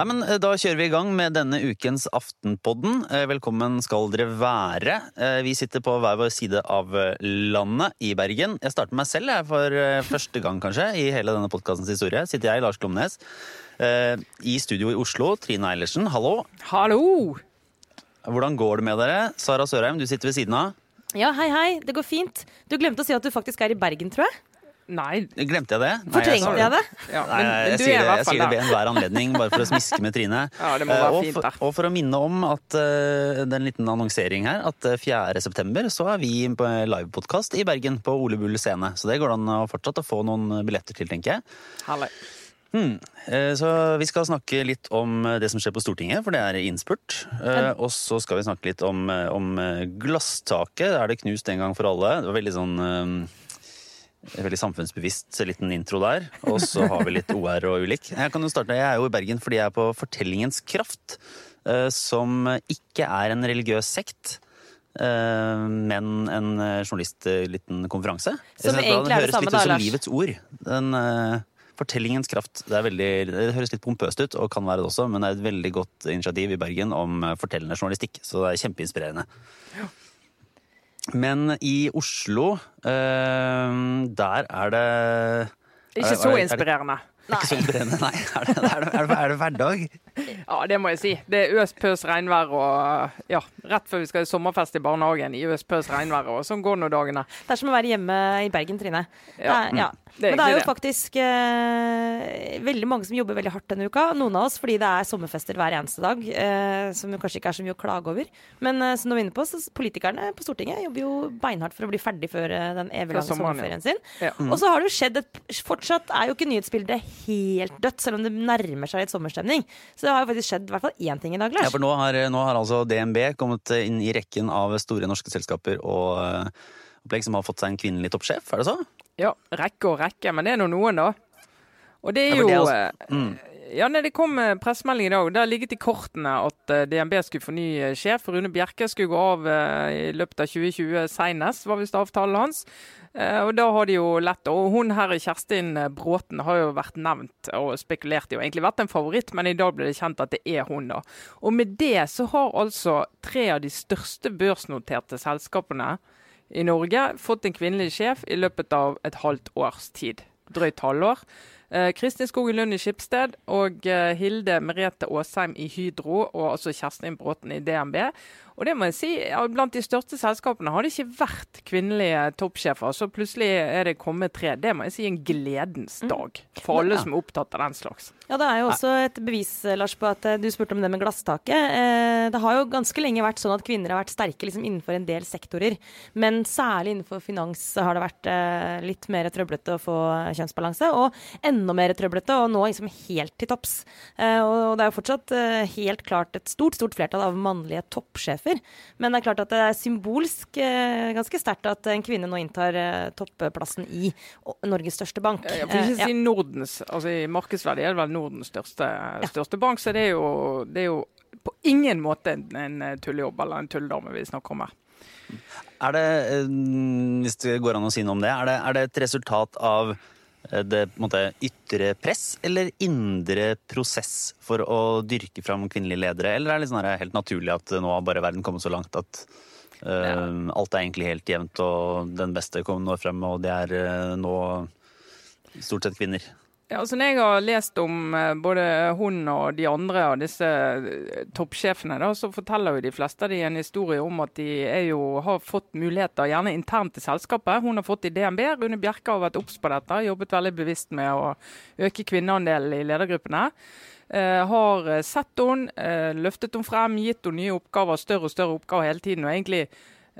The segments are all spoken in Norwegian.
Nei, men eh, Da kjører vi i gang med denne ukens Aftenpodden. Eh, Velkommen skal dere være. Eh, Vi sitter på hver vår side av landet i Bergen. Jeg starter med meg selv jeg, for første gang kanskje i hele denne podkastens historie. Sitter jeg, Lars Klomnes, i studio i Oslo. Trine Eilertsen, hallo. Hallo! Hvordan går det med dere? Sara Sørheim, du sitter ved siden av. Ja, hei, hei. Det går fint. Du glemte å si at du faktisk er i Bergen, tror jeg. Nei, Glemte jeg det? Nei, Fortrengte jeg det? ja, Nei, jeg, jeg, du sier er det, jeg sier det ved enhver anledning, bare for å smiske med Trine. Ja, det må Eh, være og, fint da. og for å minne om at uh, det er en liten annonsering her, at eh, 4. september så er vi på livepodkast i Bergen på Ole Bull scene. Så det går an å fortsatt å få noen billetter til, tenker jeg. Herlig. Hmm. Eh, Så vi skal snakke litt om eh, det som skjer på Stortinget, for det er innspurt. Eh, Og så skal vi snakke litt om, om glasstaket. Er det knust en gang for alle? Det var veldig sånn Veldig samfunnsbevisst liten intro der. Og så har vi litt OR og ulik. Jeg kan jo starte, jeg er jo i Bergen fordi jeg er på Fortellingens kraft. Som ikke er en religiøs sekt. Men en journalistliten konferanse. Som egentlig er det samme, da, Lars. Det høres litt ut som livets ord. Den Fortellingens kraft. Det, er veldig, det høres litt pompøst ut, og kan være det også, men det er et veldig godt initiativ i Bergen om eh, fortellende journalistikk. Så det er kjempeinspirerende. Men i Oslo, eh, der er det Ikke så er det- inspirerende. ikke så inspirerende, nei. Er det, er det, er det, er det hverdag? Ja, det må jeg si. Det er øs pøs regnvær og ja, rett før vi skal i sommerfest i barnehagen i øs pøs regnvær, og sånn går nå dagene. Det er som å være hjemme i Bergen, Trine. Det Ja, er, ja. det Men det er jo faktisk eh, veldig mange som jobber veldig hardt denne uka. Noen av oss fordi det er sommerfester hver eneste dag, eh, som kanskje ikke er så mye å klage over. Men eh, som du var inne på, så politikerne på Stortinget jobber jo beinhardt for å bli ferdig før eh, den evig lange sommerferien sin. Ja. Og så har det jo skjedd et Fortsatt er jo ikke nyhetsbildet helt dødt, selv om det nærmer seg litt sommerstemning. Så det har jo faktisk skjedd i hvert fall én ting i dag, Ja, for nå har, nå har altså DNB kommet inn i rekken av store norske selskaper og eh, opplegg som har fått seg en kvinnelig toppsjef, er det så? Ja, rekke og rekke, men det er nå noen, da. Og det er Ja, det er jo altså- mm. Ja, nei, Det kom eh, pressemelding i dag. Det har ligget i kortene at eh, DNB skulle få ny eh, sjef. Rune Bjerke skulle gå av i løpet av 2020 senest, var visst avtalen hans. Og da har de jo lett Og hun her, Kjerstin Bråten, har jo vært nevnt og spekulert i og egentlig vært en favoritt, men i dag ble det kjent at det er hun, da. Og med det så har altså tre av de største børsnoterte selskapene i Norge fått en kvinnelig sjef i løpet av et halvt års tid. Drøyt halvår. Eh, Kristin Skogen Lund i Skipsted og eh, Hilde Merete Aasheim i Hydro, og altså Kjerstin Bråten i DNB. Og det må jeg si, Blant de største selskapene har det ikke vært kvinnelige toppsjefer. Så plutselig er det kommet tre. Det må jeg si en gledens dag for alle som er opptatt av den slags. Ja, Det er jo også et bevis Lars, på at eh, du spurte om det med glasstaket. Det har jo ganske lenge vært sånn at kvinner har vært sterke liksom, innenfor en del sektorer. Men særlig innenfor finans har det vært litt mer trøblete å få kjønnsbalanse. Og enda mer trøblete og nå liksom helt til topps. Eh, Og det er jo fortsatt eh, helt klart et stort stort flertall av mannlige toppsjefer. Men det er klart at det er symbolsk eh, ganske sterkt at en kvinne nå inntar toppplassen topplassen i Norges største bank. Ja, for ikke Eh, si Nordens, altså I markedsverdi er det vel Nordens største, største bank, så det er, jo, det er jo på ingen måte en, en tullejobb eller en tulledame vi snakker om her. Er det, hvis det går an å si noe om det, er det, er det et resultat av det på en måte, ytre press eller indre prosess for å dyrke fram kvinnelige ledere? Eller er det sånn helt naturlig at nå har bare verden kommet så langt at eh, alt er egentlig helt jevnt, og den beste kommer når frem, og det er uh, nå stort sett kvinner? Ja, altså Når jeg har lest om eh, både hun og de andre av disse eh, toppsjefene, da, så forteller jo de fleste de en historie om at de jo, har fått muligheter, gjerne internt i selskapet. Hun har fått i DNB. Rune Bjerke har vært obs på dette, jobbet veldig bevisst med å øke kvinneandelen i ledergruppene. Eh, har eh, sett henne, eh, løftet henne frem, gitt henne nye oppgaver, større og større oppgaver hele tiden. og egentlig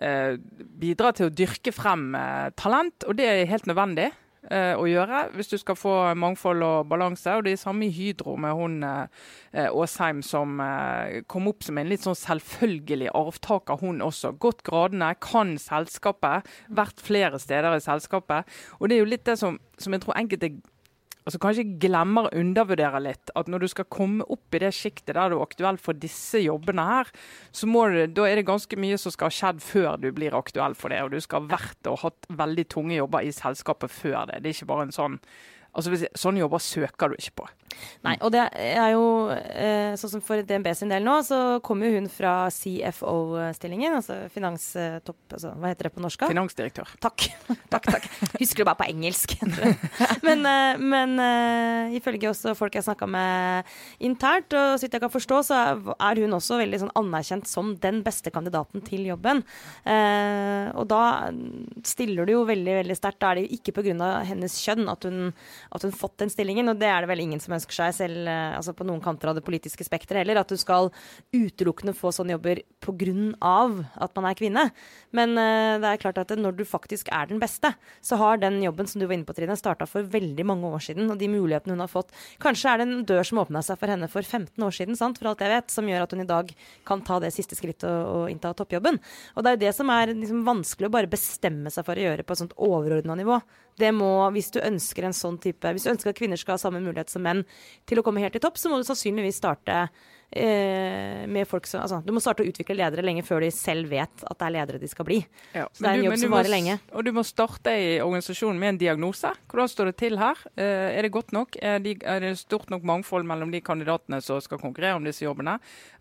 eh, bidrar til å dyrke frem talent, og det er helt nødvendig å gjøre hvis du skal få mangfold og balanse. Og det er samme i Hydro med hun eh, eh, Aasheim som eh, kom opp som en litt sånn selvfølgelig arvtaker, hun også. Gått gradene, kan selskapet, vært flere steder i selskapet. Og det er jo litt det som, som jeg tror enkelte altså kanskje glemmer å undervurdere litt at når du skal komme opp i det sjiktet der du er aktuell for disse jobbene her, så du, da er det ganske mye som skal ha skjedd før du blir aktuell for det. Og du skal ha vært og hatt veldig tunge jobber i selskapet før det. Det er ikke bare en sånn Altså, Sånne jobber søker du ikke på. Nei, og det er jo eh, sånn som for DNB sin del nå, så kommer jo hun fra CFO-stillingen, altså finanstopp altså, Hva heter det på norsk? Finansdirektør. Takk. takk, takk. Husker det bare på engelsk. men, eh, men uh, ifølge også folk jeg snakka med internt, og så vidt jeg kan forstå, så er hun også veldig sånn anerkjent som den beste kandidaten til jobben. Og da stiller du jo veldig, veldig sterkt. Da er det jo ikke pga. hennes kjønn at hun at hun fått den stillingen. Og det er det vel ingen som ønsker seg selv eh, altså på noen kanter av det politiske spekteret heller. At du skal utelukkende få sånne jobber pga. at man er kvinne. Men uh, det er klart at når du faktisk er den beste, så har den jobben som du var inne på, Trine, starta for veldig mange år siden. Og de mulighetene hun har fått Kanskje er det en dør som åpna seg for henne for 15 år siden, sant, for alt jeg vet, som gjør at hun i dag kan ta det siste skrittet og innta toppjobben. Og det er jo det som er liksom, vanskelig å bare bestemme seg for å gjøre på et sånt overordna nivå. Det må, hvis du ønsker en sånn type, hvis du ønsker at kvinner skal ha samme mulighet som menn til å komme helt til topp, så må du sannsynligvis starte med folk som altså, Du må starte å utvikle ledere lenge før de selv vet at det er ledere de skal bli. Ja, så det er en jobb som varer lenge. Og du må starte i organisasjonen med en diagnose. Hvordan står det til her? Eh, er det godt nok? Er, de, er, det stort nok mangfold mellom de kandidatene som skal konkurrere om disse jobbene?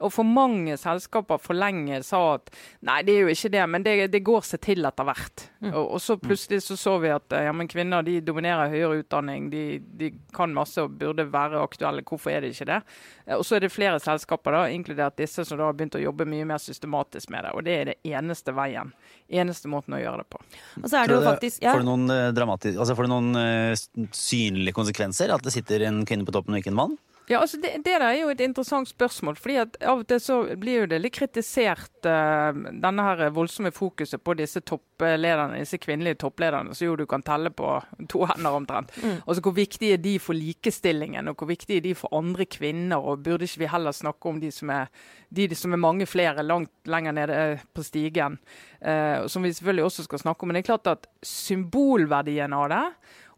Og for mange selskaper for lenge sa at nei, det er jo ikke det, men det, det går seg til etter hvert. Mm. Og, og, så plutselig så, så vi at ja, men kvinner de dominerer høyere utdanning, de, de kan masse og burde være aktuelle. Hvorfor er det ikke det? Eh, og så er det flere selskaper selskaper, da, inkludert disse som da har begynt å jobbe mye mer systematisk med det. Og det er det eneste veien. Eneste måten å gjøre det på. Og så er det jo faktisk, ja. Får det noen, uh, altså får det noen uh, synlige konsekvenser at det sitter en kvinne på toppen og ikke en mann? Ja, altså det, det, er jo et interessant spørsmål. fordi at Av og til så blir jo det litt kritisert, uh, denne her voldsomme fokuset på disse topplederne, disse kvinnelige topplederne, som jo du kan telle på to hender omtrent. Mm. Altså Hvor viktig er de for likestillingen, og hvor viktig er de for andre kvinner? og Burde ikke vi heller snakke om de som er, de som er mange flere langt lenger nede eh, på stigen? Uh, som vi selvfølgelig også skal snakke om. Men det er klart at symbolverdien av det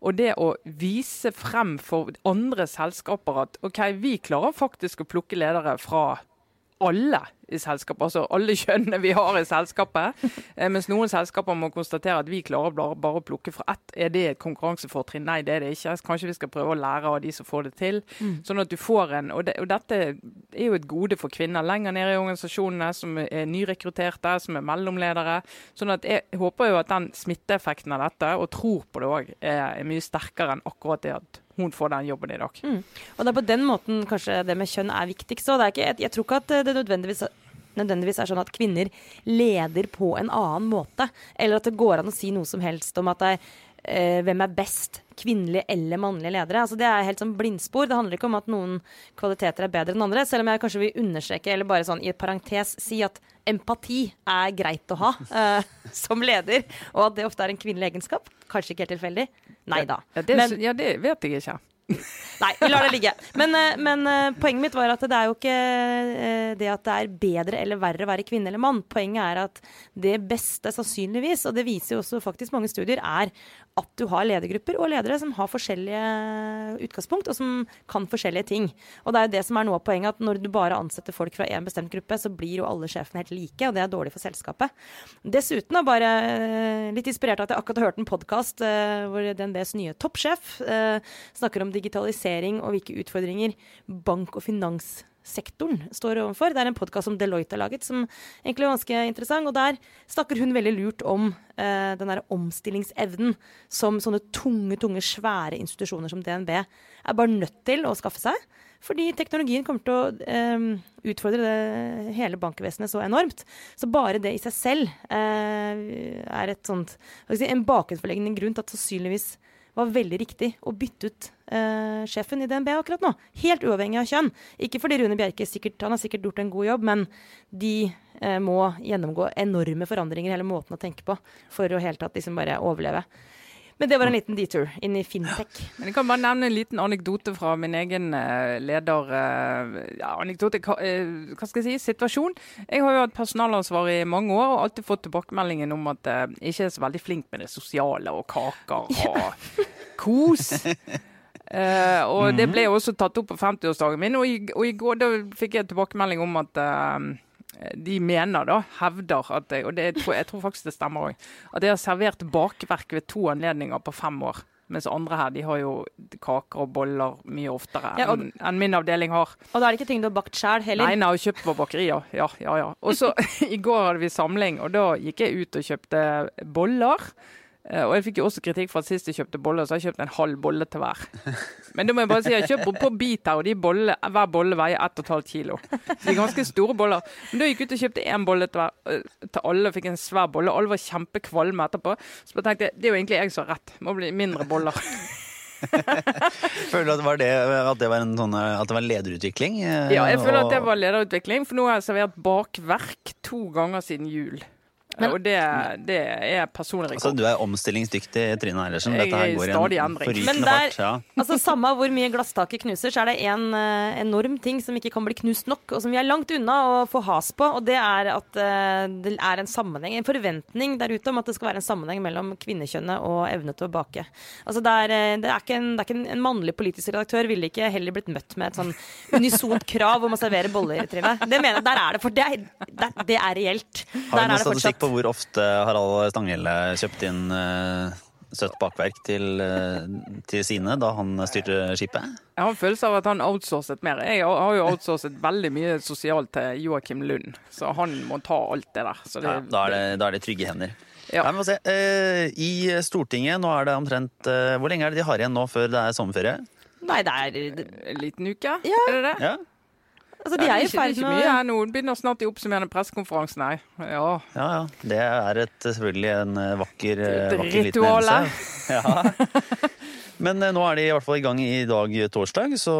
og det å vise frem for andre selskaper at OK, vi klarer faktisk å plukke ledere fra alle i selskapet, altså alle kjønnene vi har i selskapet. Eh, mens noen selskaper må konstatere at vi klarer bare, å plukke fra ett. Er det et konkurransefortrinn? Nei, det er det ikke. Kanskje vi skal prøve å lære av de som får det til. Mm. Sånn at du får en, og, det, og, dette er jo et gode for kvinner lenger nede i organisasjonene, som er nyrekrutterte, som er mellomledere. Sånn at jeg håper jo at den smitteeffekten av dette, og tror på det òg, er mye sterkere enn akkurat det at hun får den jobben i dag. Mm. Og det er på den måten kanskje det med kjønn er viktigst. Er ikke, jeg, tror ikke at det nødvendigvis, nødvendigvis er sånn at kvinner leder på en annen måte. Eller at det går an å si noe som helst om at det, eh, hvem er best, kvinnelige eller mannlige ledere. Altså Det er helt sånn blindspor. Det handler ikke om at noen kvaliteter er bedre enn andre. Selv om jeg kanskje vil understreke, eller bare sånn i et parentes si at empati er greit å ha uh, som leder, og at det ofte er en kvinnelig egenskap. Kanskje ikke helt tilfeldig. Nei da. Ja, det, men, ja, det vet jeg ikke. Nei, vi lar det ligge. Men, eh, men, eh, poenget mitt var at det er jo ikke det at det er bedre eller verre å være kvinne eller mann. Poenget er at det beste sannsynligvis, og det viser jo også faktisk mange studier, er at du har ledergrupper og ledere som har forskjellige utgangspunkt, og som kan forskjellige ting. Og det er jo det som er noe av poenget, at når du bare ansetter folk fra én bestemt gruppe, så blir jo alle sjefene helt like, og det er dårlig for selskapet. Dessuten er bare eh, litt inspirert av at jeg akkurat har hørt en podkast uh, hvor DNBs nye toppsjef uh, snakker om digitalisering og hvilke utfordringer bank og finans sektoren står overfor. Det er en podkast som Deloitte har laget, som egentlig er ganske interessant. Og der snakker hun veldig lurt om eh, den derre omstillingsevnen som sånne tunge, tunge, svære institusjoner som DNB er bare nødt til å skaffe seg. Fordi teknologien kommer til å eh, utfordre det, hele bankvesenet så enormt. Så bare det i seg selv eh, er et sånt, si, en bakenforliggende grunn til at sannsynligvis var veldig riktig å bytte ut eh, sjefen i DNB akkurat nå. Helt uavhengig av kjønn. Ikke fordi Rune Bjerke sikkert, han har sikkert gjort en god jobb, men de eh, må gjennomgå enorme forandringer i hele måten å tenke på for å helt tatt liksom bare overleve. Men det var en liten detour inn i fintech. Men Jeg kan bare nevne en liten anekdote fra min egen uh, leder... Uh, ja, anekdote, hva, uh, hva, skal jeg si, situasjon. Jeg har jo hatt personalansvar i mange år og alltid fått tilbakemeldingen om at jeg ikke er så veldig flink med det sosiale og kaker og kos. Uh, og det ble også tatt opp på 50-årsdagen min, og i, og i, går da fikk jeg tilbakemelding om at eh, de mener da, hevder, at jeg, og det, jeg, tror, jeg tror faktisk det stemmer òg, at jeg har servert bakverk ved to anledninger på fem år. Mens andre her de har jo kaker og boller mye oftere Ja, og- enn enn min avdeling har. Og da er det ikke ting du har bakt sjøl heller. Nei, nei, har kjøpt på bakerier. Ja, ja, ja. Og så i går hadde vi samling, og da gikk jeg ut og kjøpte boller. Eh, Og jeg fikk jo også kritikk for at sist jeg kjøpte boller, så har jeg kjøpt en halv bolle til hver. Men da må jeg bare si, jeg kjøper på bit her, og de bolle, hver bolle veier 1,5 kilo. Så de er ganske store boller. Men da gikk jeg ut og kjøpte én bolle til, hver, eh, til alle, fikk en svær bolle. Alle var kjempekvalme etterpå. Så jeg tenkte jeg, det er jo egentlig jeg som har rett. Må bli mindre boller. Føler du at det var, det, at det var en sånn At det var lederutvikling? eh, Ja, jeg føler at det og- var lederutvikling, for nå har jeg servert bakverk to ganger siden jul. Men- og det, det er personlig Altså, du er omstillingsdyktig, Trine Eilertsen. Dette her er går i en forrykende Men der- fart. Ja. Altså Samme hvor mye glasstaket knuser, så er det en eh, enorm ting som ikke kan bli knust nok, og som vi er langt unna å få has på. Og det er at eh, det er en sammenheng, en forventning der ute om at det skal være en sammenheng mellom kvinnekjønnet og evne til å bake. Altså det er, eh, det er ikke, en, det er ikke en, en mannlig politisk redaktør ville ikke heller blitt møtt med et sånn unisont krav om å servere boller, Trine. Det mener jeg, der er det, for det er, det, det er reelt. Har Der du er det statistikk fortsatt. På hvor ofte Harald Stanghelle kjøpte inn eh, søtt bakverk til, eh, til sine da han styrte skipet? Jeg har en følelse av at han outsourcet mer. Jeg har jo outsourcet veldig mye sosialt til Joakim Lund, så han må ta alt det der. Så det, Ja, da, er det, da er det trygge hender. Ja. Nei, men se. Eh, I Stortinget, nå er det omtrent Hvor lenge er det de har igjen nå før det er sommerferie? Nei, det er En liten uke, Ja. er det det? Ja, Altså, de Ja, er det i ferd er med mye å her begynner snart de oppsummerende pressekonferansen her. Ja. ja. ja. Det er et, selvfølgelig en eh, vakker, eh, vakker liten hendelse. Ja. Men eh, nå er de i hvert fall i gang i dag torsdag, så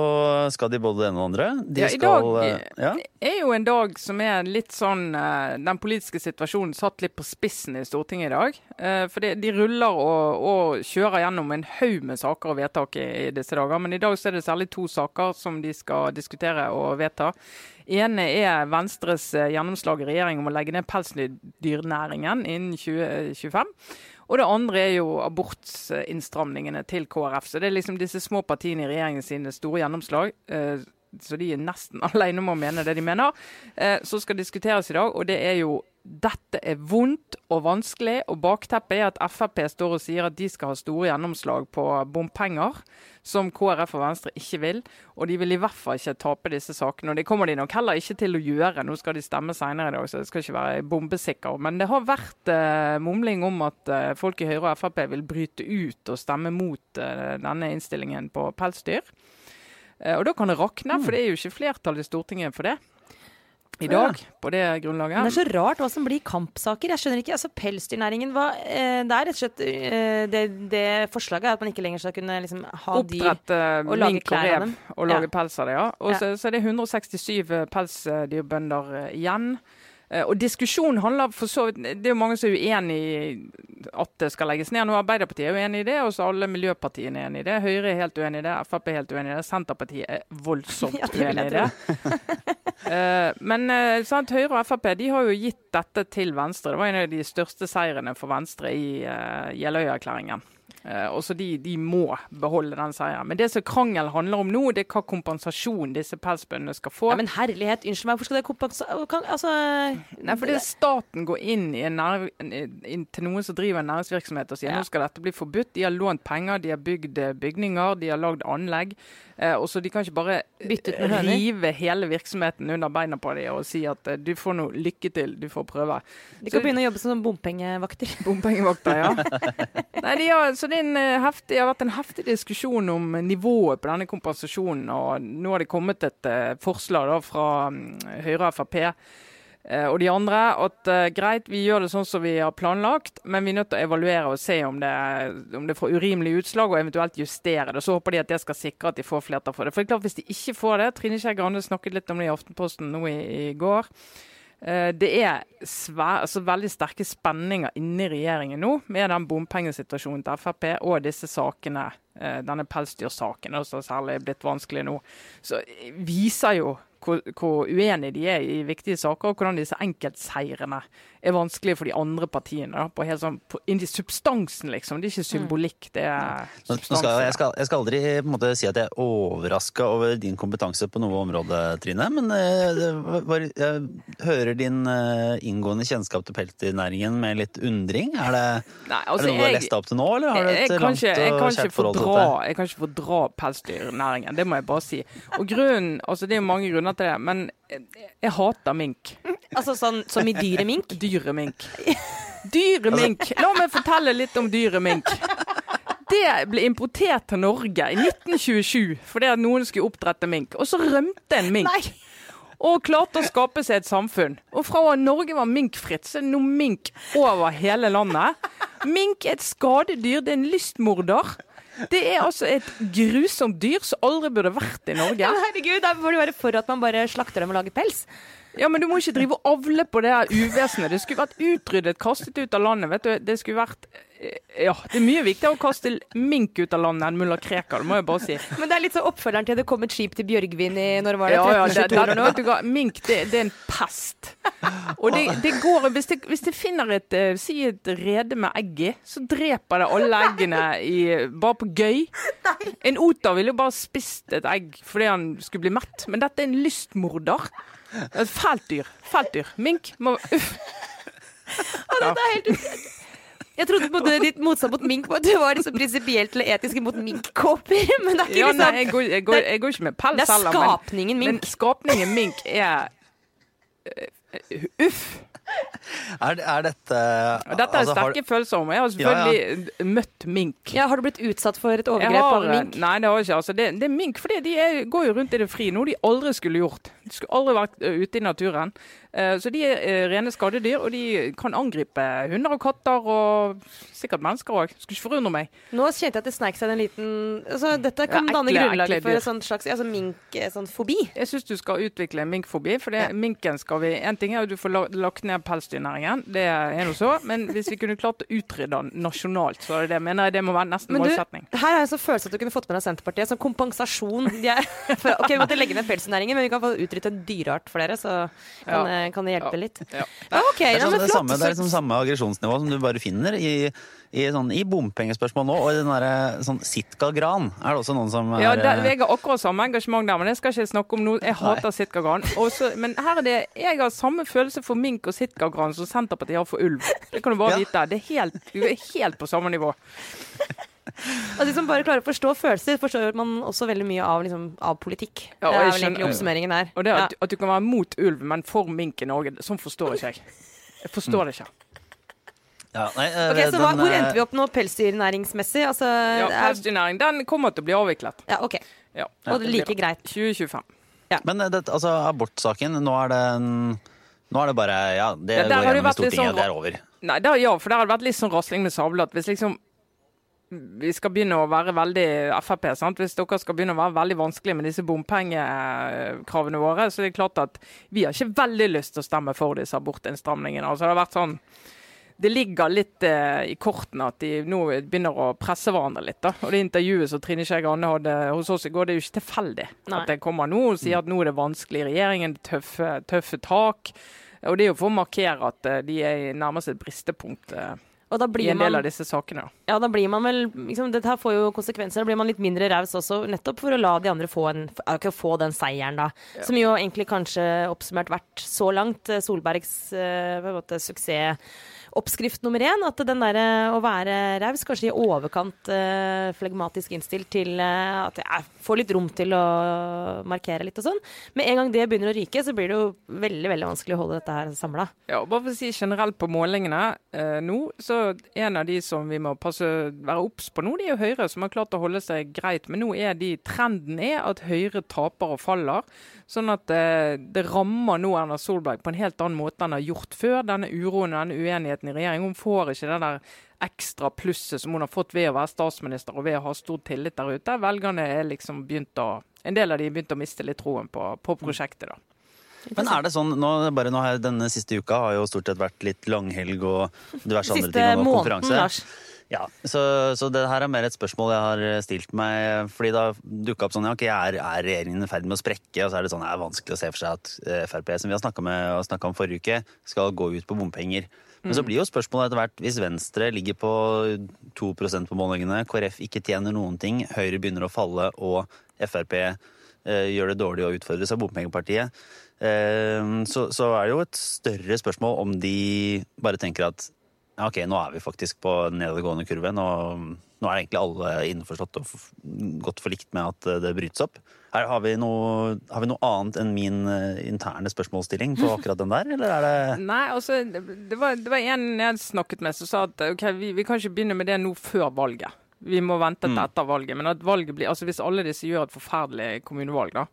skal de både det ene og det andre. De Ja, i dag eh, ja. er jo en dag som er litt sånn eh, Den politiske situasjonen satt litt på spissen i Stortinget i dag. Eh, For det- de ruller og, og kjører gjennom en haug med saker og vedtak i, i disse dager. Men i dag så er det særlig to saker som de skal diskutere og vedta. ene er Venstres eh, gjennomslag i regjering om å legge ned pelsdyrnæringen innen 2025. Og det andre er jo abortinnstramningene til KrF. Så det er liksom disse små partiene i regjeringen sine store gjennomslag. eh, Så de er nesten alene om å mene det de mener. eh, Som skal diskuteres i dag, og det er jo dette er vondt og vanskelig. Og bakteppet er at Frp står og sier at de skal ha store gjennomslag på bompenger. Som KrF og Venstre ikke vil. Og de vil i hvert fall ikke tape disse sakene. Og det kommer de nok heller ikke til å gjøre. Nå skal de stemme senere i dag, så det skal ikke være bombesikker. Men det har vært eh, mumling om at eh, folk i Høyre og Frp vil bryte ut og stemme mot eh, denne innstillingen på pelsdyr. Eh, og da kan det rakne, for det er jo ikke flertall i Stortinget for det. I dag, på det grunnlaget. Men det er så rart hva som blir kampsaker. Jeg skjønner ikke, altså Pelsdyrnæringen var eh, Det er rett og slett eh, det, det forslaget er at man ikke lenger skal kunne liksom, ha dyr Oppdrette og lage klær av dem. og lage Ja. pels av det, ja. Og Ja. så, så er det 167 pelsdyrbønder eh, igjen. Eh, Og diskusjonen handler for så vidt Det er jo mange som er uenig i at det skal legges ned. Nå Arbeiderpartiet er uenig i det, og så alle miljøpartiene er enig i det. Høyre er helt uenig i det, Frp er helt uenig i det, Senterpartiet er voldsomt Ja, uenig i det. Eh, men eh, sant, Høyre og Frp de har jo gitt dette til Venstre. Det var en av de største seirene for Venstre i Jeløya-erklæringen. Eh, og så de, de må beholde den seieren. Men det som krangelen handler om nå, det er hva kompensasjon disse pelsbøndene skal få. Ja, Men herlighet, unnskyld meg, hvorfor skal det kompensere kan, Altså Nei, fordi staten går inn, i en nær, inn til noen som driver en næringsvirksomhet og sier Ja. nå skal dette bli forbudt. De har lånt penger, de har bygd eh, bygninger, de har lagd anlegg. Eh, og så De kan ikke bare høner. rive hele virksomheten under beina på dem og si at eh, du får nå lykke til, du får prøve. De kan begynne å jobbe som bompengevakter. Bompengevakter, ja. Nei, de har, så det, eh, heftig, har vært en heftig diskusjon om nivået på denne kompensasjonen. og Nå har det kommet et eh, forslag da, fra mm, Høyre og Frp eh, og de andre at eh, greit, vi gjør det sånn som vi har planlagt, men vi er nødt til å evaluere og se om det, om det får urimelige utslag, og eventuelt justere det. Så håper de at det skal sikre at de får flertall for det. For det er klart, Hvis de ikke får det Trine Skei Grande snakket litt om det i Aftenposten nå i, i går. Eh, Det er svær, altså veldig sterke spenninger inni regjeringen nå med den bompengesituasjonen til Frp og disse sakene, eh, denne pelsdyrsaken, som er særlig blitt vanskelig nå. Så eh, viser jo hvor, hvor uenige de er i viktige saker, og hvordan disse enkeltseirene er vanskelig for de andre partiene. Da, på helt sånn, på, Inni substansen, liksom. Det er ikke symbolikk, det er substansen. substans. skal, jeg, skal, jeg skal aldri på en måte, si at jeg er overraska over din kompetanse på noe område, Trine. Men eh, det var, jeg hører din eh, inngående kjennskap til pelsdyrnæringen med litt undring. Er det, Nei, er altså, det noe du har jeg- lest deg opp til nå, eller har du jeg, et langt ikke, jeg, og kan kjært forhold til dette? jeg kan ikke fordra pelsdyrnæringen, det må jeg bare si. Og grunnen, altså Det er jo mange grunner til det, men jeg, jeg hater mink. Altså sånn som i dyremink? mink? Dyremink! Dyret mink! La meg fortelle litt om dyremink. Det ble importert til Norge i 1927 fordi at noen skulle oppdrette mink. Og så rømte en mink. Nei. Og klarte å skape seg et samfunn. Og fra at Norge var minkfritt, så er det nå mink over hele landet. Mink er et skadedyr, det er en lystmorder. Det er altså et grusomt dyr som aldri burde vært i Norge. Herregud, da må det være for at man bare slakter dem og lager pels. Ja, men du må ikke drive og avle på det her uvesenet. Det skulle vært utryddet, kastet ut av landet. vet du. Det skulle vært eh, Ja, det er mye viktigere å kaste mink ut av landet enn mulla Krekar, det må jeg bare si. Men det er litt sånn oppfølgeren til det kom et skip til Bjørgvin i når var det Ja, ja, det, det, det, det mink det, det er en pest. Og det, det går, hvis det, hvis det finner et eh, si et rede med egg i, så dreper det alle eggene i, bare på gøy. En oter ville jo bare spist et egg fordi han skulle bli mett, men dette er en lystmorder. Fælt dyr. Fælt dyr. Mink må Uff. Og dette er helt Jeg trodde både ditt motstand mot mink du var liksom prinsipielt eller etisk mot minkkåper. Men det er ikke Ja, nei, liksom jeg går, jeg, går, jeg går ikke med pels er Det er skapningen men mink. skapningen mink er uh, Uff. Er, er dette Dette er altså, har- sterke følelser om. Jeg har selvfølgelig møtt mink. Ja, Har du blitt utsatt for et overgrep har, av mink? Nei, det har jeg ikke. Altså, det, det er mink for de er, går jo rundt i det fri, noe de aldri skulle gjort. De skulle aldri vært ute i naturen. Eh, så de er eh, rene skadedyr, og de kan angripe hunder og katter og sikkert mennesker òg. Skulle ikke forundre meg. Nå kjente jeg at det sneik seg en liten altså, Dette kan Ja, danne ekle- grunnlaget for en slags altså, minkfobi. Sånn Jeg syns du skal utvikle en minkfobi. For det, Ja. minken skal vi En ting er at du får lagt ned pelsdyrnæringen, det er nå så. Men hvis vi kunne klart å utrydde den nasjonalt, så er det, mener jeg det må være nesten Men du, målsetning. her har jeg så følelse at du kunne fått med deg Senterpartiet som kompensasjon. De er, for, ok, Vi måtte legge ned pelsdyrnæringen, men vi kan få utryddet en dyreart for dere, så kan, Ja. Eh, kan det hjelpe Ja. litt. Ja. Ja, ok, Det er, sånn, det, samme, det er liksom samme aggresjonsnivå som du bare finner i, i, sånn, i bompengespørsmål nå. Og i den derre sånn Sitka-gran er det også noen som er Ja, der, eh, jeg har akkurat samme engasjement der, men det skal ikke jeg snakke om nå. Jeg hater sitkagran. Også- Men her er det, jeg har samme følelse for mink og Sitka Gran som Senterpartiet har for ulv. Det kan du bare Ja. vite. Det er helt, du er helt på samme nivå. Og de som bare klarer å forstå følelser, forstår man også veldig mye av, liksom, av politikk. Ja, det er vel egentlig oppsummeringen her. Og det Ja. at, at du kan være mot ulv, men for mink i Norge, sånn forstår ikke jeg. Jeg forstår det ikke. ja, nei, eh, Ok, så hva, Hvor eh, endte vi opp nå pelsdyrnæringsmessig? Altså, Ja, Pelsdyrnæring den kommer til å bli avviklet. ja, ok. Ja, Og det like greit. 2025. Men eh, det, altså, abortsaken, nå er det en Nå er det bare Ja, det Ja, går gjennom i Stortinget, sånn- det er over. Nei, da, ja, for det har vært litt sånn rasling med sabler. At hvis liksom vi skal begynne å være veldig Frp, sant? hvis dere skal begynne å være veldig vanskelige med disse bompengekravene våre, så er det klart at vi har ikke veldig lyst til å stemme for disse abortinnstramningene. Altså, det har vært sånn det ligger litt eh, i kortene at de nå begynner å presse hverandre litt. da. Og det intervjuet som Trine Skei Grande hadde hos oss i går, det er jo ikke tilfeldig. Nei. At det kommer nå og sier at nå er det vanskelig i regjeringen, det er tøffe, tøffe tak. Og det er jo for å markere at eh, de er nærmest et bristepunkt eh, Og da i en del man av disse sakene. Ja, da blir man vel liksom, Dette får jo konsekvenser. Da blir man litt mindre raus også, nettopp for å la de andre få, en, få den seieren, da. Som jo egentlig kanskje oppsummert vært så langt eh, Solbergs måte, på suksessoppskrift nummer én. At den derre å være raus, kanskje i overkant uh, flegmatisk innstilt til uh, at jeg får litt rom til å markere litt og sånn. Med en gang det begynner å ryke, så blir det jo veldig, veldig vanskelig å holde dette her samla. Ja, og bare for å si generelt på målingene uh, nå, så en av de som vi må passe, være obs på nå, de er jo Høyre, som har klart å holde seg greit. Men nå er de, trenden er at Høyre taper og faller. Sånn at eh, det rammer nå Erna Solberg på en helt annen måte enn har gjort før. Denne uroen og denne uenigheten i regjeringen. Hun får ikke det der ekstra plusset som hun har fått ved å være statsminister og ved å ha stor tillit der ute. Velgerne er liksom begynt å En del av de begynt å miste litt troen på, på prosjektet, da. Men er det sånn, nå, bare nå her, Denne siste uka har jo stort sett vært litt langhelg og diverse andre ting. og konferanse. Lars. Ja, så, så, det her er mer et spørsmål jeg har stilt meg. fordi da dukka opp sånn ja, ok, er, er regjeringen i ferd med å sprekke? Og så er det sånn, det er vanskelig å se for seg at eh, Frp, som vi har snakka om forrige uke, skal gå ut på bompenger. Men så blir jo spørsmålet etter hvert, hvis Venstre ligger på 2% på målingene, KrF ikke tjener noen ting, Høyre begynner å falle og Frp eh, gjør det dårlig og utfordres av bompengepartiet, eh, så, så er det jo et større spørsmål om de bare tenker at ok, nå er vi faktisk på nedadgående kurve. Nå, nå, er egentlig alle innforstått og godt forlikt med at det brytes opp. Her, har, vi noe, har, vi noe, annet enn min eh, interne spørsmålsstilling på akkurat den der, eller er det Nei, altså, det var, det var en jeg snakket med som sa at ok, vi, vi kan ikke begynne med det nå før valget. Vi må vente til mm. etter valget. Men at valget blir, altså hvis alle disse gjør et forferdelig kommunevalg, da,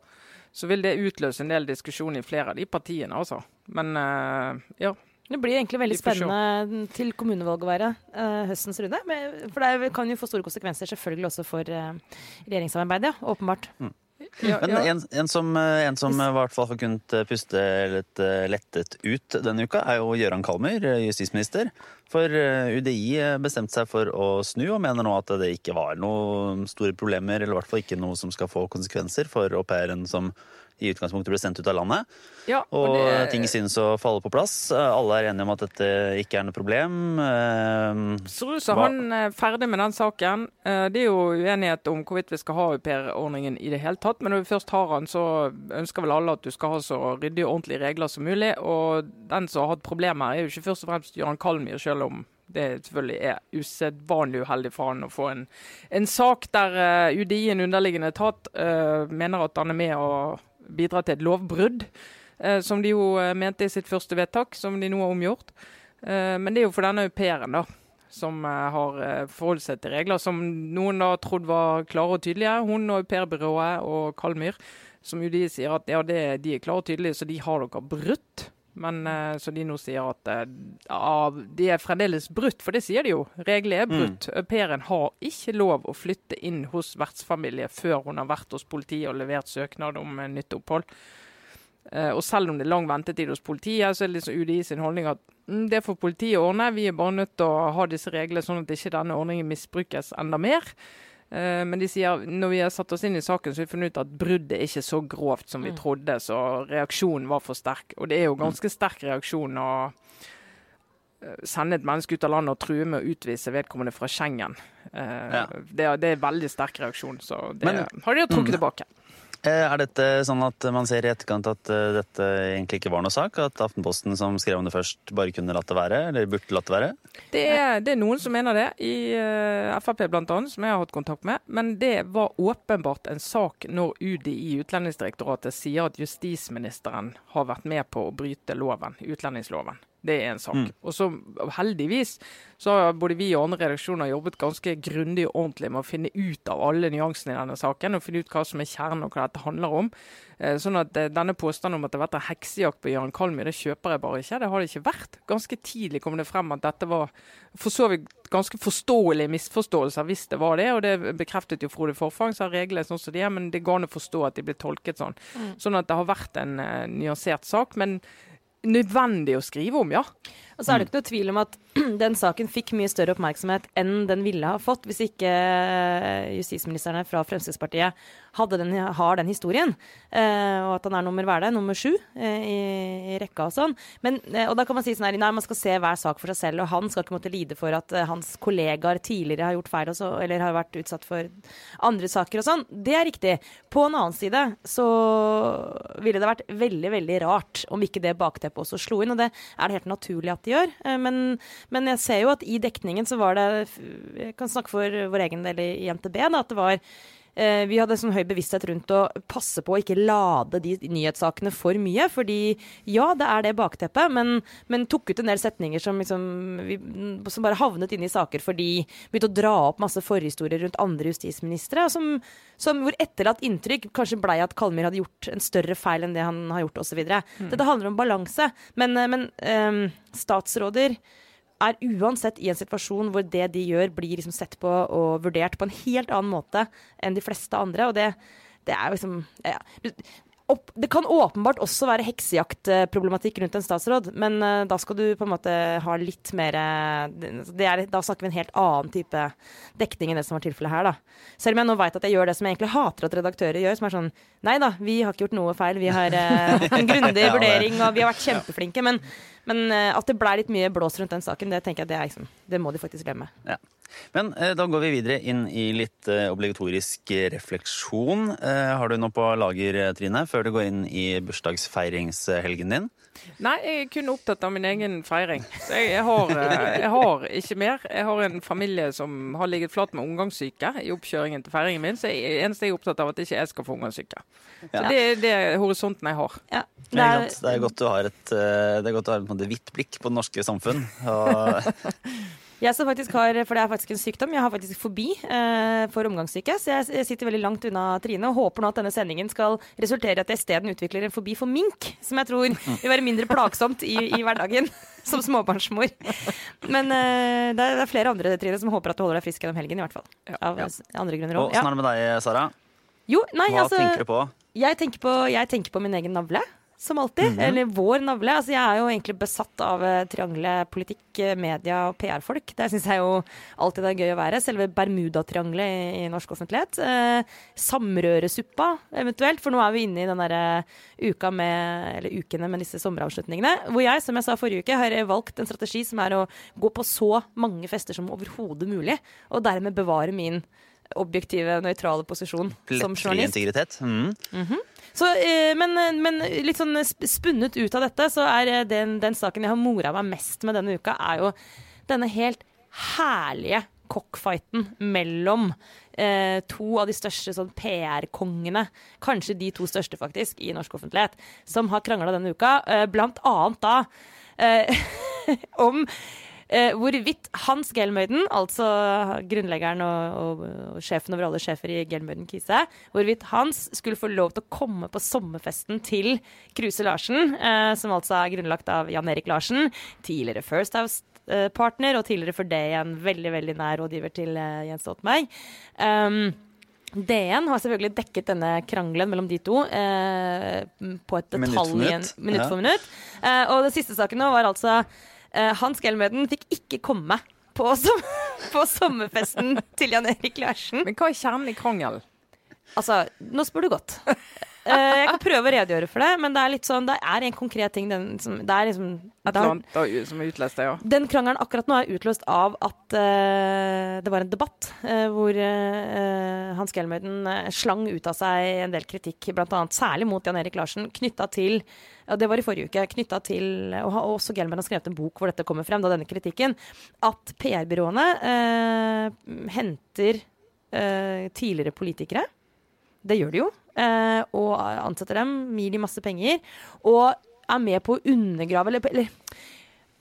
så vil det utløse en del diskusjon i flere av de partiene, altså. Men uh, ja. Det blir egentlig veldig spennende til kommunevalget å være uh, høstens runde. For det kan jo få store konsekvenser selvfølgelig også for uh, regjeringssamarbeidet, ja, åpenbart. Mm. Ja, Men en, en, som, eh, en som i hvert fall har kunnet puste litt lettet ut denne uka, er jo Gøran Kalmyr, justisminister. For UDI bestemte seg for å snu, og mener nå at det ikke var noen store problemer, eller i hvert fall ikke noe som skal få konsekvenser for au pairen som i utgangspunktet ble sendt ut av landet. Ja, og, og det... ting synes å falle på plass. Alle er enige om at dette ikke er noe problem. Eh, så ut han er ferdig med den saken. Eh, det er jo uenighet om hvorvidt vi skal ha aupairordningen i det hele tatt. Men når vi først har den, så ønsker vel alle at du skal ha så ryddige og ordentlige regler som mulig. Og den som har hatt problemer, er jo ikke først og fremst Jøran Kalmyr, selv om det selvfølgelig er usedvanlig uheldig for han å få en, en sak der UDI, en underliggende etat, uh, mener at han er med å bidra til et lovbrudd, eh, som de jo eh, mente i sitt første vedtak, som de nå har omgjort. Eh, men det er jo for denne au pairen, da. Som har forholdt seg til regler som noen da trodde var klare og tydelige. Hun og aupairbyrået og Kalmyr, som jo de sier at ja, det, de er klare og tydelige, så de har dere brutt. Men så de nå sier at ja, de er fremdeles brutt, for det sier de jo. Reglene er brutt. Mm. Au pairen har ikke lov å flytte inn hos vertsfamilie før hun har vært hos politiet og levert søknad om nytt opphold. Og selv om det er lang ventetid hos politiet, så er det liksom UDI sin holdning at mm, det får politiet ordne. Vi er bare nødt til å ha disse reglene sånn at ikke denne ordningen misbrukes enda mer. Uh, men de sier når vi har satt oss inn i saken, så har vi funnet ut at bruddet er ikke så grovt som vi mm. trodde. Så reaksjonen var for sterk. Og det er jo mm. ganske sterk reaksjon å uh, sende et menneske ut av landet og true med å utvise vedkommende fra Schengen. Ja. Det, det, er veldig sterk reaksjon, så det men, har de trukket mm. tilbake. Eh, er dette sånn at man ser i etterkant at eh, dette egentlig ikke var noe sak? At Aftenposten som skrev om det først, bare kunne latt det være? Eller burde latt det være? Det er, det er noen som mener det, i uh, Frp bl.a., som jeg har hatt kontakt med. Men det var åpenbart en sak når UDI, Utlendingsdirektoratet, sier at justisministeren har vært med på å bryte loven, utlendingsloven. Det er en sak. Mm. Og så heldigvis så har både vi og andre redaksjoner jobbet ganske grundig og ordentlig med å finne ut av alle nyansene i denne saken, og finne ut hva som er kjernen og hva dette handler om. Eh, sånn at eh, denne påstanden om at det har vært en heksejakt på Jørn Kalmy, det kjøper jeg bare ikke. Det har det ikke vært. Ganske tidlig kom det frem at dette var for så vidt ganske forståelige misforståelser, hvis det var det. Og det bekreftet jo Frode Forfang, sa reglene sånn som de er, men det går an å forstå at de ble tolket sånn. Mm. Sånn at det har vært en uh, nyansert sak. men nødvendig å skrive om, ja. Og så er det ikke noe tvil om at den saken fikk mye større oppmerksomhet enn den ville ha fått hvis ikke eh, justisministrene fra Fremskrittspartiet den, har den historien. Eh, og at han er nummer hva er det, nummer sju eh, i, i, rekka og sånn. Men, og da kan man si sånn her, nei, man skal se hver sak for seg selv, og han skal ikke måtte lide for at hans kollegaer tidligere har gjort feil så, eller har vært utsatt for andre saker og sånn. Det er riktig. På en annen side så ville det vært veldig, veldig rart om ikke det bakteppet også slo inn, og det er det helt naturlig at de gjør. Eh, men, men, jeg ser jo at i dekningen så var det Jeg kan snakke for vår egen del i NTB, da, at det var vi hadde sånn høy bevissthet rundt å passe på å ikke lade de nyhetssakene for mye. Fordi ja, det er det bakteppet, men, men tok ut en del setninger som, liksom, vi, som bare havnet inn i saker fordi begynte å dra opp masse forhistorier rundt andre justisministre. Som, som hvor etterlatt inntrykk kanskje blei at Kalmyr hadde gjort en større feil enn det han har gjort osv. Mm. Dette handler om balanse. Men, eh, men um, statsråder er uansett i en situasjon hvor det de gjør, blir liksom sett på og vurdert på en helt annen måte enn de fleste andre. Og det, det er liksom ja. Opp, det kan åpenbart også være heksejaktproblematikk rundt en statsråd, men uh, da skal du på en måte ha litt mer er, Da snakker vi en helt annen type dekning enn det som var tilfellet her, da. Selv om jeg nå veit at jeg gjør det som jeg egentlig hater at redaktører gjør, som er sånn Nei da, vi har ikke gjort noe feil, vi har uh, en grundig vurdering, og vi har vært kjempeflinke. Men, men uh, at det blei litt mye blås rundt den saken, det tenker jeg det, er, liksom, det må de faktisk glemme. Ja. Men eh, da går vi videre inn i litt eh, obligatorisk refleksjon. Eh, har du noe på lager, eh, Trine, før du går inn i bursdagsfeiringshelgen din? Nei, jeg er kun opptatt av min egen feiring. Så jeg, jeg, har, eh, jeg, har, ikke mer. Jeg har en familie som har ligget flat med omgangssyke i oppkjøringen til feiringen min, så jeg, eneste jeg er opptatt av, at ikke jeg skal få omgangssyke. Ja. Så det, det er horisonten jeg har. Ja, det, er, det, er, godt du har et, det er godt du har et hvitt blikk på det norske samfunn. Og Jeg som faktisk har, for det er faktisk en sykdom, jeg har faktisk fobi eh, for omgangssyke. Så jeg, jeg, sitter veldig langt unna Trine og håper nå at denne sendingen skal resultere i at jeg isteden utvikler en fobi for mink. Som jeg tror vil være mindre plagsomt i, i hverdagen som småbarnsmor. Men eh, det, er, det, er, flere andre Trine som håper at du holder deg frisk gjennom helgen, i hvert fall. Av ja. andre grunner òg. Åssen er det med deg, Sara? Jo, nei, Hva altså, tenker du på? Jeg tenker på, jeg tenker på min egen navle som alltid. Mm -hmm. Eller vår navle. Altså, jeg er jo egentlig besatt av uh, triangelet politikk, eh, media og PR-folk. Det syns jeg jo alltid er gøy å være. Selve Bermudatriangelet i, i norsk offentlighet. Uh, samrøresuppa eventuelt, for nå er vi inne i den derre uka med, eller ukene med disse sommeravslutningene. Hvor jeg, som jeg sa forrige uke, har valgt en strategi som er å gå på så mange fester som overhodet mulig, og dermed bevare min objektive, nøytrale posisjon som journalist. integritet. Mm. Mm -hmm. Så, eh, men, men, litt sånn spunnet ut av dette, så er eh, den, den saken jeg har mora meg mest med denne uka, er jo denne helt herlige cockfighten mellom eh, to av de største sånn PR-kongene, kanskje de to største faktisk, i norsk offentlighet, som har krangla denne uka. Eh, blant annet da eh, om Eh, hvorvidt Hans Gelmøyden, altså grunnleggeren og, og, og, sjefen over alle sjefer i Gelmøyden Kise, hvorvidt Hans skulle få lov til å komme på sommerfesten til Kruse Larsen, eh, som altså er grunnlagt av Jan Erik Larsen, tidligere First House-partner, og tidligere for det igjen veldig veldig nær rådgiver til uh, Jens Stoltenberg. Um, DN har selvfølgelig dekket denne krangelen mellom de to eh, på et detalj minutt, minutt for minutt. Eh, og det siste saken nå var altså Hans Gelmøden fikk ikke komme på, som, på sommerfesten til Jan Erik Larsen. Men hva er kjernen i krangelen? Altså, nå spør du godt. Uh, jeg kan prøve å redegjøre for det, men det er litt sånn, det er en konkret ting den, som, det er liksom, Et eller annet som er utløst, ja. Den krangelen akkurat nå er utløst av at uh, det var en debatt uh, hvor Hans Gelmøyden slang ut av seg en del kritikk, bl.a. særlig mot Jan Erik Larsen, knytta til og det var i forrige uke, knytta til Og også Gelman har skrevet en bok hvor dette kommer frem, da denne kritikken, at PR-byråene henter tidligere politikere det gjør de jo. Eh, og ansetter dem, gir de masse penger. Og er med på å undergrave eller, eller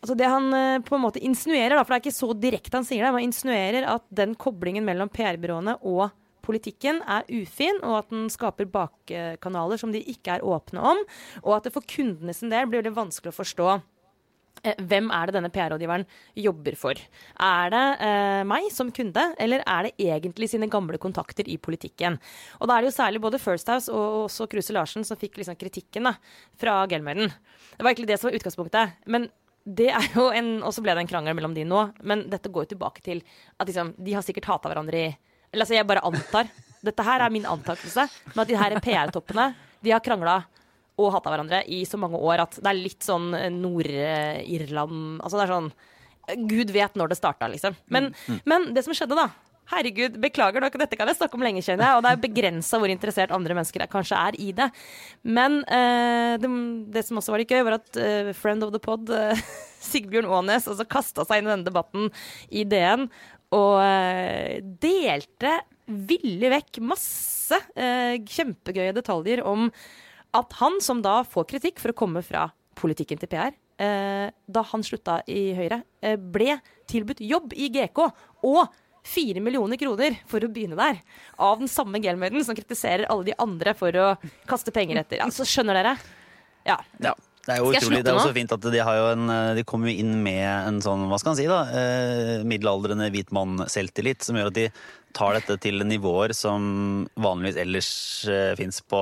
altså Det han eh, på en måte insinuerer, da, for det er ikke så direkte han sier det, men insinuerer at den koblingen mellom PR-byråene og politikken er ufin, og at den skaper bakkanaler som de ikke er åpne om. Og at det for kundene sin del blir veldig vanskelig å forstå hvem er det denne PR-rådgiveren jobber for? Er det eh, meg som kunde, eller er det egentlig sine gamle kontakter i politikken? Og da er det jo særlig både First House og også Kruse Larsen som fikk liksom kritikken da, fra Gelmøyden. Det var egentlig det som var utgangspunktet. Men det er jo en, Og så ble det en krangel mellom de nå, men dette går jo tilbake til at liksom, de har sikkert hata hverandre i Eller altså, jeg bare antar. Dette her er min antakelse. Men at de her PR-toppene, de har krangla og hata hverandre i så mange år at det er litt sånn eh, Nord-Irland Altså det er sånn Gud vet når det starta, liksom. Men, mm, mm. men, det som skjedde, da Herregud, beklager dere, dette kan jeg snakke om lenge, kjenner jeg. Og det er begrensa hvor interessert andre mennesker er, kanskje er i det. Men uh, det, det, som også var litt gøy, var at uh, friend of the pod, uh, Sigbjørn Aanes, altså kasta seg inn i denne debatten i DN. Og delte villig vekk masse kjempegøye detaljer om at han, som da får kritikk for å komme fra politikken til PR, eh, da han slutta i Høyre, eh, ble tilbudt jobb i GK. Og fire millioner kroner for å begynne der. Av den samme Gelmøyden som kritiserer alle de andre for å kaste penger etter. Altså, skjønner dere? Ja. ja. Det er jo utrolig, det er også fint at de, har jo en, de kommer jo inn med en sånn, hva skal man si da, eh, middelaldrende hvit mann-selvtillit, som gjør at de tar dette til nivåer som vanligvis ellers eh, fins på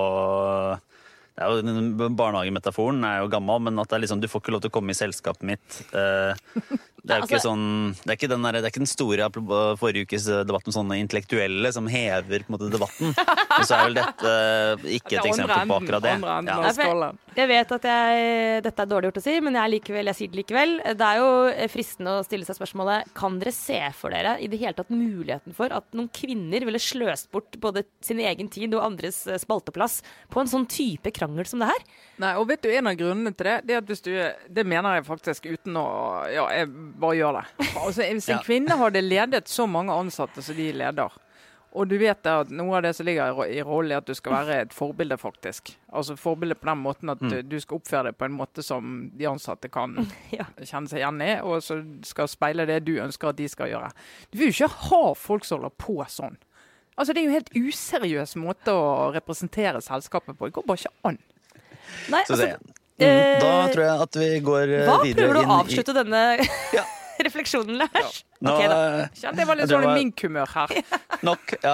det er jo, Barnehagemetaforen er jo gammel, men at det er liksom, du får ikke lov til å komme i selskapet mitt. Eh, det er jo ikke Altså- sånn Det er ikke den, der, det er ikke den store forrige ukes debatt om sånne intellektuelle som hever på en måte debatten. Og så er vel dette ikke Det et eksempel på akkurat det. Ja. jeg- vet at jeg, dette er dårlig gjort å si, men jeg, er likevel, jeg sier det likevel. Det er jo fristende å stille seg spørsmålet Kan dere se for dere i det hele tatt muligheten for at noen kvinner ville sløst bort både sin egen tid og andres eh, spalteplass på en sånn type krangel som det her? Nei, og vet du, En av grunnene til det, det er at hvis du Det mener jeg faktisk uten å Ja, jeg bare gjør det. Altså, Hvis en Ja. kvinne hadde ledet så mange ansatte som de leder, og du vet at noe av det som ligger i ro- rollen, er at du skal være et forbilde, faktisk. Altså forbilde på den måten at du, du skal oppføre deg på en måte som de ansatte kan Ja. kjenne seg igjen i, og så skal speile det du ønsker at de skal gjøre. Du vil jo ikke ha folk som holder på sånn. Altså, Det er jo en helt useriøs måte å representere selskapet på. Det går bare ikke an. Nei, Så altså, Mm, da eh, tror jeg at vi går eh, Hva videre prøver du å avslutte i- denne Ja. refleksjonen, Lars? Nå, Ok, da. Kjente jeg var litt sånn det var- i minkhumør her. Nok, ja.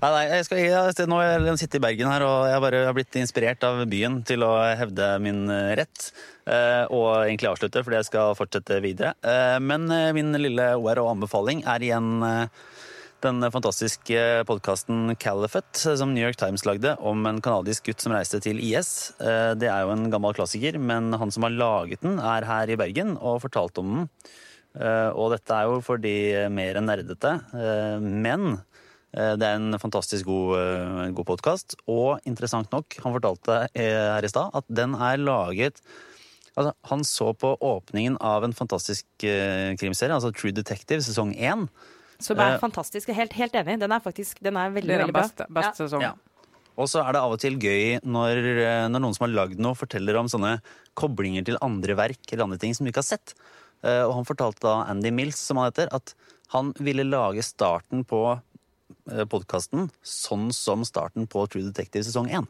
Nei, nei, jeg skal, jeg, nå har jeg sittet i Bergen her, og jeg bare har blitt inspirert av byen til å hevde min eh, rett. Og egentlig avslutte, fordi jeg skal fortsette videre. Men min lille OR og anbefaling er igjen den fantastiske podkasten Caliphate, som New York Times lagde, om en kanadisk gutt som reiste til IS. Eh, Det er jo en gammel klassiker, men han som har laget den, er her i Bergen og fortalte om den. Eh, Og dette er jo for de mer enn nerdete. eh, Men det er en fantastisk god, god podkast. Og interessant nok, han fortalte her i stad at den er laget Altså, han så på åpningen av en fantastisk krimserie, altså True Detective sesong én. Som er Eh, fantastisk. Jeg er helt, helt enig. Den er faktisk den er veldig, Det er veldig den bra. Best sesong. Ja. Og så er det av og til gøy når, eh, når noen som har lagd noe, forteller om sånne koblinger til andre verk eller andre ting som du ikke har sett. Eh, Og han fortalte da Andy Mills, som han heter, at han ville lage starten på podkasten sånn som starten på True Detective sesong 1.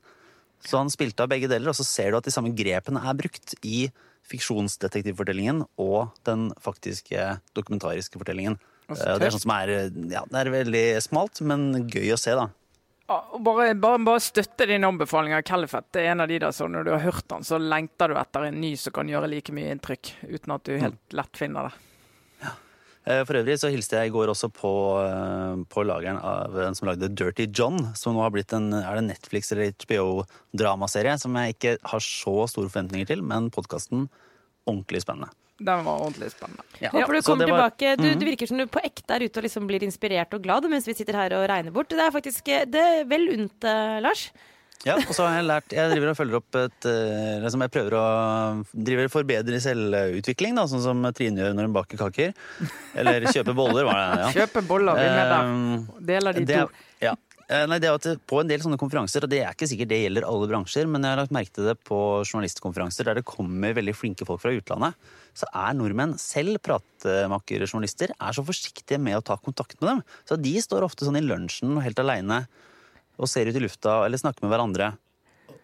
Så han spilte av begge deler, og så ser du at de samme grepene er brukt i fiksjonsdetektivfortellingen og den faktiske dokumentariske fortellingen. Og Eh, Det er sånn som er, ja, det er veldig smalt, men gøy å se, da. Ja, Bare, bare, bare støtte din anbefaling av Califat. Det er en av de der som når du har hørt den, så lengter du etter en ny som kan gjøre like mye inntrykk, uten at du helt lett finner det. Ja. For øvrig så hilste jeg i går også på, eh, på lageren av en som lagde Dirty John, som nå har blitt en er det Netflix- eller HBO-dramaserie som jeg ikke har så store forventninger til, men podkasten ordentlig spennende. Den var ordentlig spennende. Ja. Håper du kommer var- tilbake. Du, Mhm. det virker som du på ekte er ute og liksom blir inspirert og glad mens vi sitter her og regner bort. Det er faktisk det er vel unt, eh, Lars. Ja, og så har jeg lært Jeg driver og følger opp et eh, liksom Jeg prøver å driver forbedre selvutvikling, da, sånn som Trine gjør når hun baker kaker. Eller kjøper boller, var det. ja. Kjøpe boller, vi med der. Eh, Deler de det, to. ja. Nei, det er at På en del sånne konferanser, og det er ikke sikkert det gjelder alle bransjer, men jeg har lagt merke til det på journalistkonferanser der det kommer veldig flinke folk fra utlandet, så er nordmenn, selv pratemakerjournalister, er så forsiktige med å ta kontakt med dem. Så de står ofte sånn i lunsjen helt aleine og ser ut i lufta eller snakker med hverandre.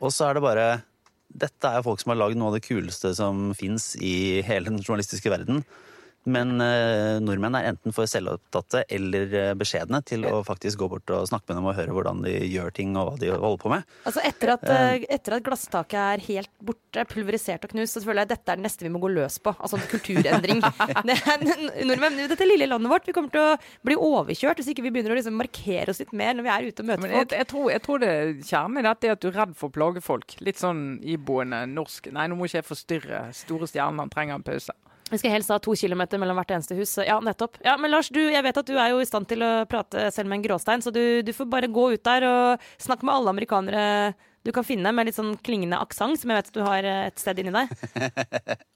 Og så er det bare Dette er jo folk som har lagd noe av det kuleste som fins i hele den journalistiske verden. Men eh, nordmenn er enten for selvopptatte eller eh, beskjedne til å faktisk gå bort og snakke med dem og høre hvordan de gjør ting og hva de holder på med. Altså etter at, eh, etter at glasstaket er helt borte, pulverisert og knust, så føler jeg at dette er det neste vi må gå løs på. Altså en kulturendring. det er, nordmenn, dette lille landet vårt, vi kommer til å bli overkjørt hvis ikke vi begynner å liksom markere oss litt mer når vi er ute og møter Men jeg, folk. jeg, tror, jeg tror det kjernen i dette er at du er redd for å plage folk. Litt sånn iboende norsk. Nei, nå må ikke jeg forstyrre store stjerner, trenger en pause. Vi skal helst ha to kilometer mellom hvert eneste hus. Ja, nettopp. Ja, Men Lars, du, jeg vet at du er jo i stand til å prate selv med en gråstein, så du, du får bare gå ut der og snakke med alle amerikanere du kan finne med litt sånn klingende aksent, som jeg vet at du har eh, et sted inni deg.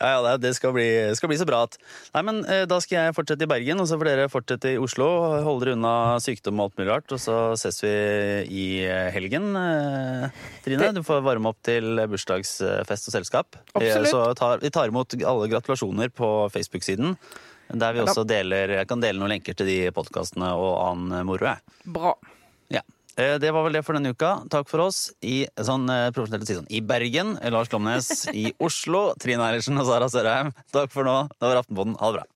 Ja, ja, det- skal bli, skal bli så bra at Nei, men eh, da skal jeg fortsette i Bergen, og så får dere fortsette i Oslo. Holde dere unna sykdom og alt mulig rart, og så ses vi i helgen. eh, Trine, du får varme opp til bursdagsfest og selskap. Absolutt. Så tar, vi tar imot alle gratulasjoner på Facebook-siden. Der vi også deler Jeg kan dele noen lenker til de podkastene og annen moro. jeg. Bra. Eh, Det var vel det for denne uka. Takk for oss i sånn eh, profesjonelt å si sånn, i Bergen. Lars Klomnes i Oslo. Trine Eilertsen og Sara Sørheim. Takk for nå. Det var Aftenposten. Ha det bra.